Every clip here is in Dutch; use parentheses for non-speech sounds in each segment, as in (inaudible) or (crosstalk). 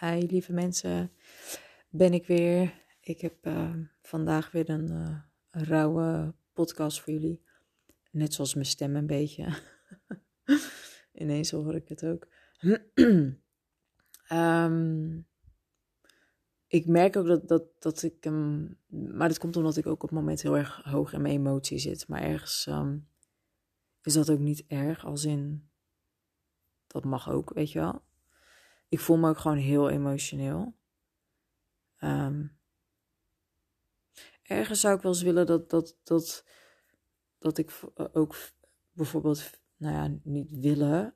Hi lieve mensen, ben ik weer. Ik heb uh, vandaag weer een, uh, rauwe podcast voor jullie. Net zoals mijn stem een beetje. (laughs) Ineens hoor ik het ook. um, (clears throat) ik merk ook dat, dat, dat ik um, Maar dat komt omdat ik ook op het moment heel erg hoog in mijn emotie zit. Maar ergens um, is dat ook niet erg. Als in. Dat mag ook, weet je wel ik voel me ook gewoon heel emotioneel. Um, ergens zou ik wel eens willen dat, dat, dat, dat ik ook bijvoorbeeld, nou ja, niet willen,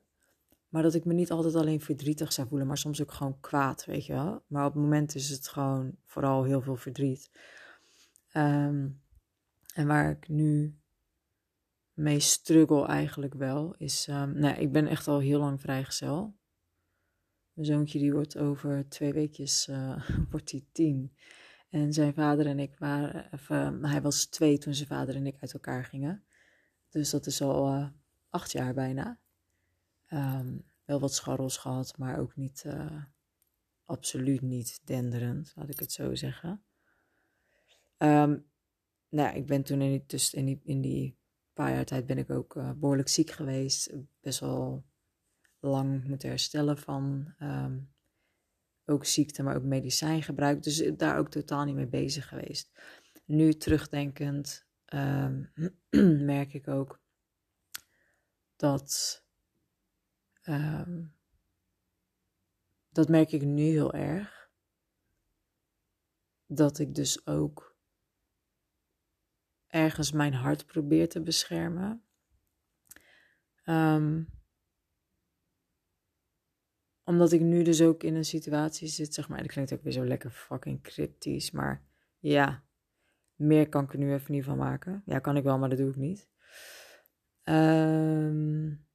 maar dat ik me niet altijd alleen verdrietig zou voelen, maar soms ook gewoon kwaad, weet je wel. Maar op het moment is het gewoon vooral heel veel verdriet. Um, en waar ik nu mee struggle eigenlijk wel, is, um, nou, ik ben echt al heel lang vrijgezel. Mijn zoontje die wordt over twee weekjes, uh, (laughs) wordt hij tien. En zijn vader en ik waren, even, hij was twee toen zijn vader en ik uit elkaar gingen. Dus dat is al uh, acht jaar bijna. Um, wel wat scharrels gehad, maar ook niet, uh, absoluut niet denderend, laat ik het zo zeggen. Um, nou, ik ben toen in die, dus in in die paar jaar tijd ben ik ook behoorlijk ziek geweest. Best wel lang moeten herstellen van um, ook ziekte, maar ook medicijngebruik. Dus daar ook totaal niet mee bezig geweest. Nu terugdenkend um, (clears throat) merk ik ook dat. Um, dat merk ik nu heel erg. Dat ik dus ook ergens mijn hart probeer te beschermen. Um, omdat ik nu dus ook in een situatie zit, zeg maar. Dat klinkt ook weer zo lekker fucking cryptisch. Maar ja, meer kan ik er nu even niet van maken. Ja, kan ik wel, maar dat doe ik niet. Um,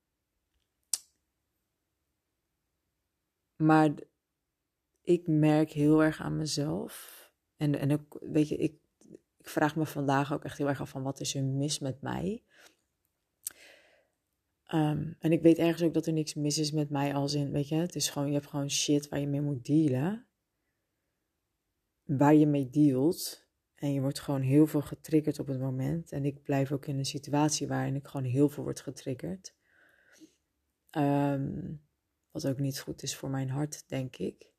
maar ik merk heel erg aan mezelf. En, en ook, weet je, ik, ik vraag me vandaag ook echt heel erg af van wat is er mis met mij. Um, en ik weet ergens ook dat er niks mis is met mij als in, weet je, het is gewoon, je hebt gewoon shit waar je mee moet dealen. Waar je mee dealt. En je wordt gewoon heel veel getriggerd op het moment. En ik blijf ook in een situatie waarin ik gewoon heel veel word getriggerd. Um, wat ook niet goed is voor mijn hart, denk ik.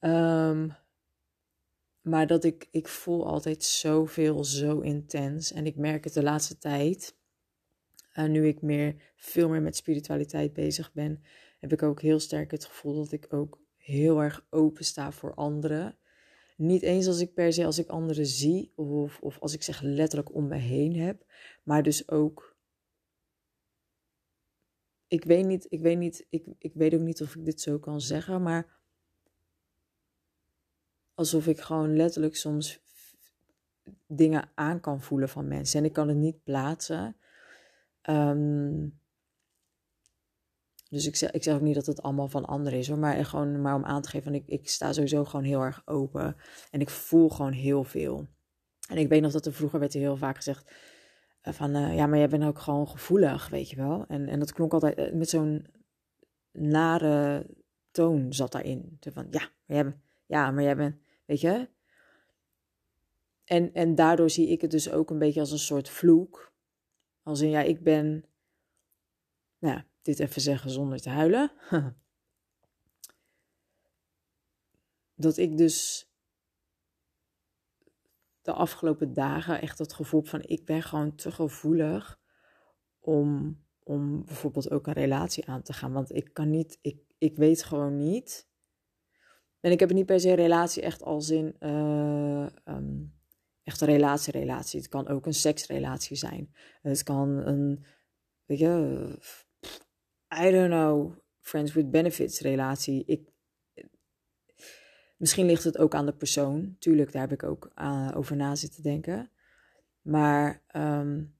Um, maar dat ik, ik voel altijd zoveel, zo intens. En ik merk het de laatste tijd uh, nu ik meer, veel meer met spiritualiteit bezig ben, heb ik ook heel sterk het gevoel dat ik ook heel erg open sta voor anderen. Niet eens als ik per se als ik anderen zie of, of als ik zeg letterlijk om me heen heb, maar dus ook. Ik weet niet, ik weet niet, ik, ik weet ook niet of ik dit zo kan zeggen, maar alsof ik gewoon letterlijk soms dingen aan kan voelen van mensen. En ik kan het niet plaatsen. Um, dus ik zeg, ik zeg ook niet dat het allemaal van anderen is hoor, maar gewoon maar om aan te geven ik, ik sta sowieso gewoon heel erg open en ik voel gewoon heel veel. En ik weet nog dat er vroeger werd heel vaak gezegd uh, van uh, ja, maar jij bent ook gewoon gevoelig, weet je wel. En, en dat klonk altijd met zo'n nare toon zat daarin. Van ja, maar jij bent, ja, maar jij bent, weet je. En, en daardoor zie ik het dus ook een beetje als een soort vloek als in, ja, ik ben, nou ja, dit even zeggen zonder te huilen. (laughs) dat ik dus de afgelopen dagen echt het gevoel van, ik ben gewoon te gevoelig om, om bijvoorbeeld ook een relatie aan te gaan. Want ik kan niet, ik, ik weet gewoon niet. En ik heb niet per se relatie echt als in uh, um, echt een relatie-relatie. Het kan ook een seksrelatie zijn. Het kan een, weet je, I don't know, friends with benefits relatie. Ik, misschien ligt het ook aan de persoon. Tuurlijk, daar heb ik ook eh, over na zitten denken. Maar um,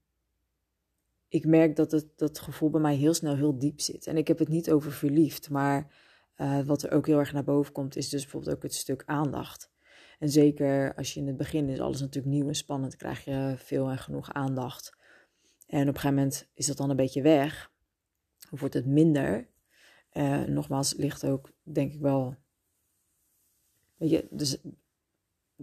ik merk dat het dat gevoel bij mij heel snel heel diep zit. En ik heb het niet over verliefd, maar uh, wat er ook heel erg naar boven komt, is dus bijvoorbeeld ook het stuk aandacht. En zeker als je in het begin is alles natuurlijk nieuw en spannend, krijg je veel en genoeg aandacht. En op een gegeven moment is dat dan een beetje weg, of wordt het minder. Uh, nogmaals, ligt ook, denk ik wel. Weet je, dus,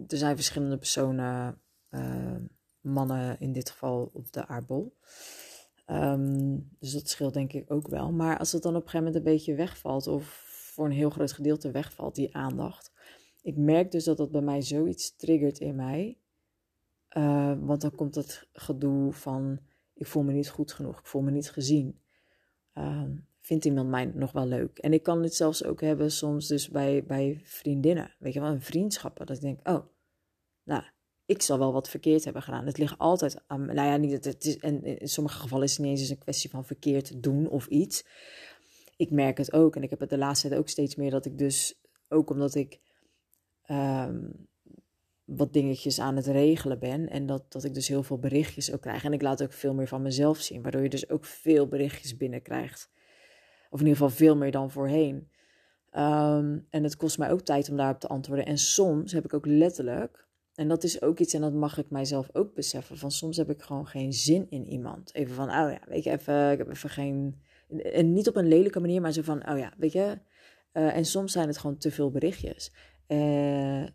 er zijn verschillende personen, uh, mannen in dit geval op de aardbol. Um, dus dat scheelt denk ik ook wel. Maar als het dan op een gegeven moment een beetje wegvalt, of voor een heel groot gedeelte wegvalt, die aandacht. Ik merk dus dat dat bij mij zoiets triggert in mij. Uh, want dan komt het gedoe van: ik voel me niet goed genoeg, ik voel me niet gezien. Uh, vindt iemand mij nog wel leuk? En ik kan dit zelfs ook hebben soms dus bij, bij vriendinnen, weet je wel, vriendschappen. Dat ik denk: oh, nou, ik zal wel wat verkeerd hebben gedaan. Het ligt altijd aan, nou ja, niet, het is, en in sommige gevallen is het niet eens een kwestie van verkeerd doen of iets. Ik merk het ook en ik heb het de laatste tijd ook steeds meer dat ik dus, ook omdat ik um, wat dingetjes aan het regelen ben en dat, dat ik dus heel veel berichtjes ook krijg. En ik laat ook veel meer van mezelf zien, waardoor je dus ook veel berichtjes binnenkrijgt. Of in ieder geval veel meer dan voorheen. Um, en het kost mij ook tijd om daarop te antwoorden. En soms heb ik ook letterlijk en dat is ook iets, en dat mag ik mijzelf ook beseffen, van soms heb ik gewoon geen zin in iemand. Even van, oh ja, weet je, even, ik heb even geen... En niet op een lelijke manier, maar zo van, oh ja, weet je... Uh, en soms zijn het gewoon te veel berichtjes. Uh,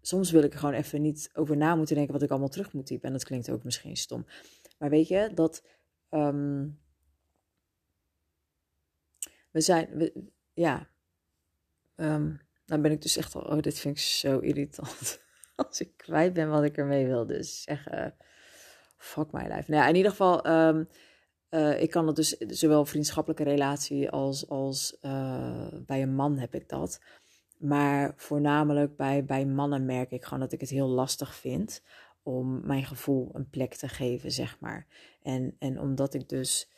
soms wil ik er gewoon even niet over na moeten denken wat ik allemaal terug moet typen. En dat klinkt ook misschien stom. Maar weet je, dat... Um, we zijn... Ja... Dan ben ik dus echt al... Oh, dit vind ik zo irritant. (laughs) als ik kwijt ben wat ik ermee wil. Dus zeggen, fuck my life. Nou ja, in ieder geval, um, uh, ik kan het dus, zowel vriendschappelijke relatie als, als bij een man heb ik dat. Maar voornamelijk bij, bij mannen merk ik gewoon dat ik het heel lastig vind om mijn gevoel een plek te geven, zeg maar. En, en omdat ik dus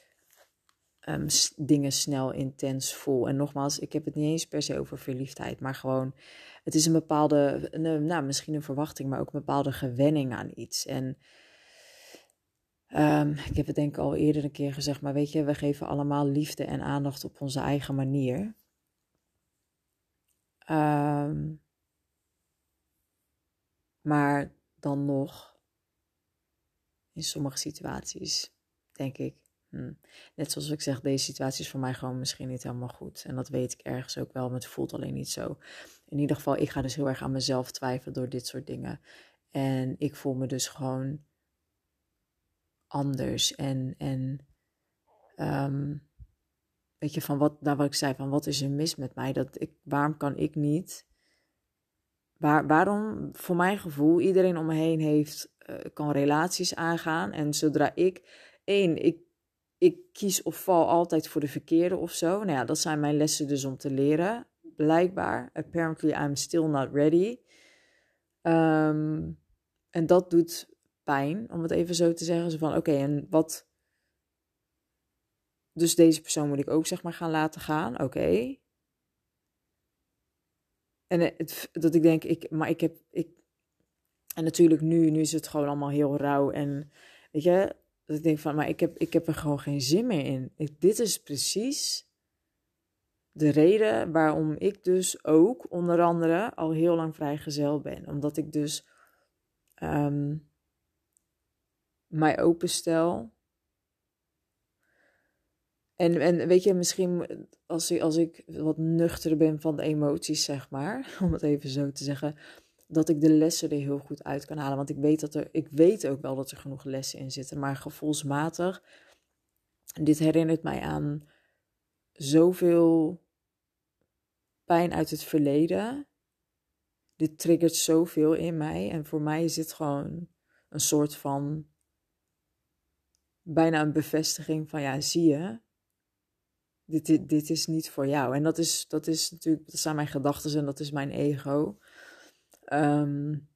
um, dingen snel intens voel. En nogmaals, ik heb het niet eens per se over verliefdheid, maar gewoon, het is een bepaalde, een, nou misschien een verwachting, maar ook een bepaalde gewenning aan iets. En um, ik heb het denk ik al eerder een keer gezegd, maar weet je, we geven allemaal liefde en aandacht op onze eigen manier. Um, maar dan nog, in sommige situaties, denk ik, Hm. Net zoals ik zeg, deze situatie is voor mij gewoon misschien niet helemaal goed. En dat weet ik ergens ook wel, maar het voelt alleen niet zo. In ieder geval, ik ga dus heel erg aan mezelf twijfelen door dit soort dingen. En ik voel me dus gewoon anders. En, en um, weet je, van wat, nou wat ik zei, van wat is er mis met mij? Dat ik, waarom kan ik niet? Waar, waarom, voor mijn gevoel, iedereen om me heen heeft, uh, kan relaties aangaan. En zodra ik, één, ik ik kies of val altijd voor de verkeerde of zo. Nou ja, dat zijn mijn lessen dus om te leren. Blijkbaar. Apparently I'm still not ready. Um, en dat doet pijn, om het even zo te zeggen. Zo van, oké, en wat... Dus deze persoon moet ik ook, zeg maar, gaan laten gaan. Oké. En het, dat ik denk, ik, maar ik heb... Ik, en natuurlijk nu, nu is het gewoon allemaal heel rauw. En weet je, dat ik denk van, maar ik heb, ik heb er gewoon geen zin meer in. Dit is precies de reden waarom ik dus ook onder andere al heel lang vrijgezel ben. Omdat ik dus um, mij openstel. En, en weet je, misschien als ik, als ik wat nuchter ben van de emoties, zeg maar, (laughs) om het even zo te zeggen, dat ik de lessen er heel goed uit kan halen. Want ik weet, dat er, ik weet ook wel dat er genoeg lessen in zitten. Maar gevoelsmatig, dit herinnert mij aan zoveel pijn uit het verleden. Dit triggert zoveel in mij. En voor mij is dit gewoon een soort van bijna een bevestiging van ja, zie je, dit, dit, dit is niet voor jou. En dat is, dat is natuurlijk, dat zijn mijn gedachten en dat is mijn ego. Um,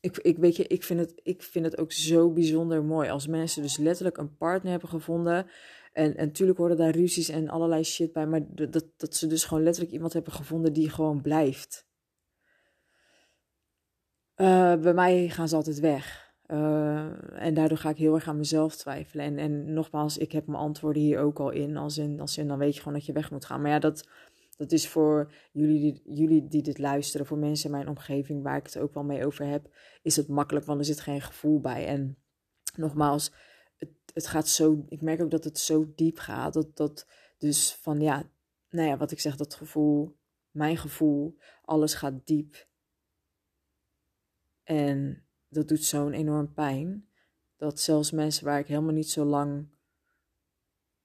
ik, ik, weet je, ik, vind het, ik vind het ook zo bijzonder mooi als mensen dus letterlijk een partner hebben gevonden. En, en natuurlijk worden daar ruzies en allerlei shit bij, maar dat, dat ze dus gewoon letterlijk iemand hebben gevonden die gewoon blijft. Uh, bij mij gaan ze altijd weg. Uh, en daardoor ga ik heel erg aan mezelf twijfelen. En, en nogmaals, ik heb mijn antwoorden hier ook al in. Als in, als in dan weet je gewoon dat je weg moet gaan. Maar ja, dat, dat is voor jullie die, jullie die dit luisteren, voor mensen in mijn omgeving waar ik het ook wel mee over heb, is het makkelijk, want er zit geen gevoel bij. En nogmaals, het, het gaat zo, ik merk ook dat het zo diep gaat, dat, dat, Dus van ja, nou ja, wat ik zeg, dat gevoel, mijn gevoel, alles gaat diep. En dat doet zo'n enorm pijn. Dat zelfs mensen waar ik helemaal niet zo lang,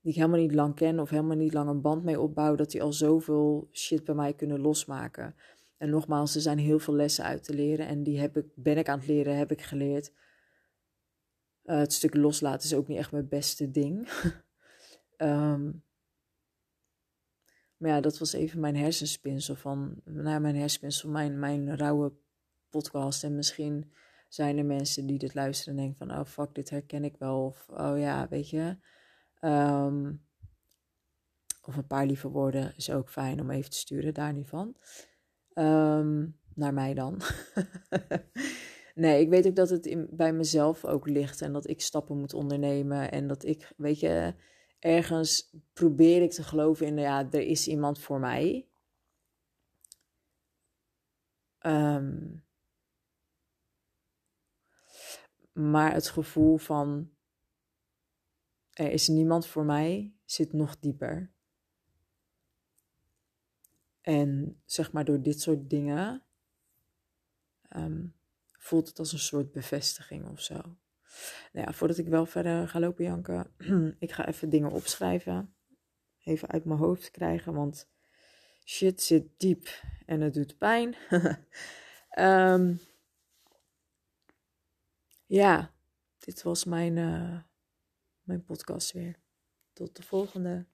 die ik helemaal niet lang ken of helemaal niet lang een band mee opbouw, dat die al zoveel shit bij mij kunnen losmaken. En nogmaals, er zijn heel veel lessen uit te leren en die heb ik, ben ik aan het leren, heb ik geleerd. Uh, het stuk loslaten is ook niet echt mijn beste ding. um, (laughs) maar ja, dat was even mijn hersenspinsel van, nou mijn hersenspinsel, mijn, mijn rauwe podcast. En misschien zijn er mensen die dit luisteren en denken van, oh fuck, dit herken ik wel. Of, oh ja, weet je. Um, of een paar lieve woorden is ook fijn om even te sturen, daar niet van. Um, naar mij dan. (laughs) nee, ik weet ook dat het bij mezelf ook ligt en dat ik stappen moet ondernemen. En dat ik, weet je, ergens probeer ik te geloven in, ja, er is iemand voor mij. Um, maar het gevoel van er is niemand voor mij zit nog dieper. En zeg maar door dit soort dingen um, voelt het als een soort bevestiging of zo. Nou ja, voordat ik wel verder ga lopen janken, (clears throat) ik ga even dingen opschrijven. Even uit mijn hoofd krijgen, want shit zit diep en het doet pijn. um, (laughs) ja, dit was mijn, uh, mijn podcast weer. Tot de volgende.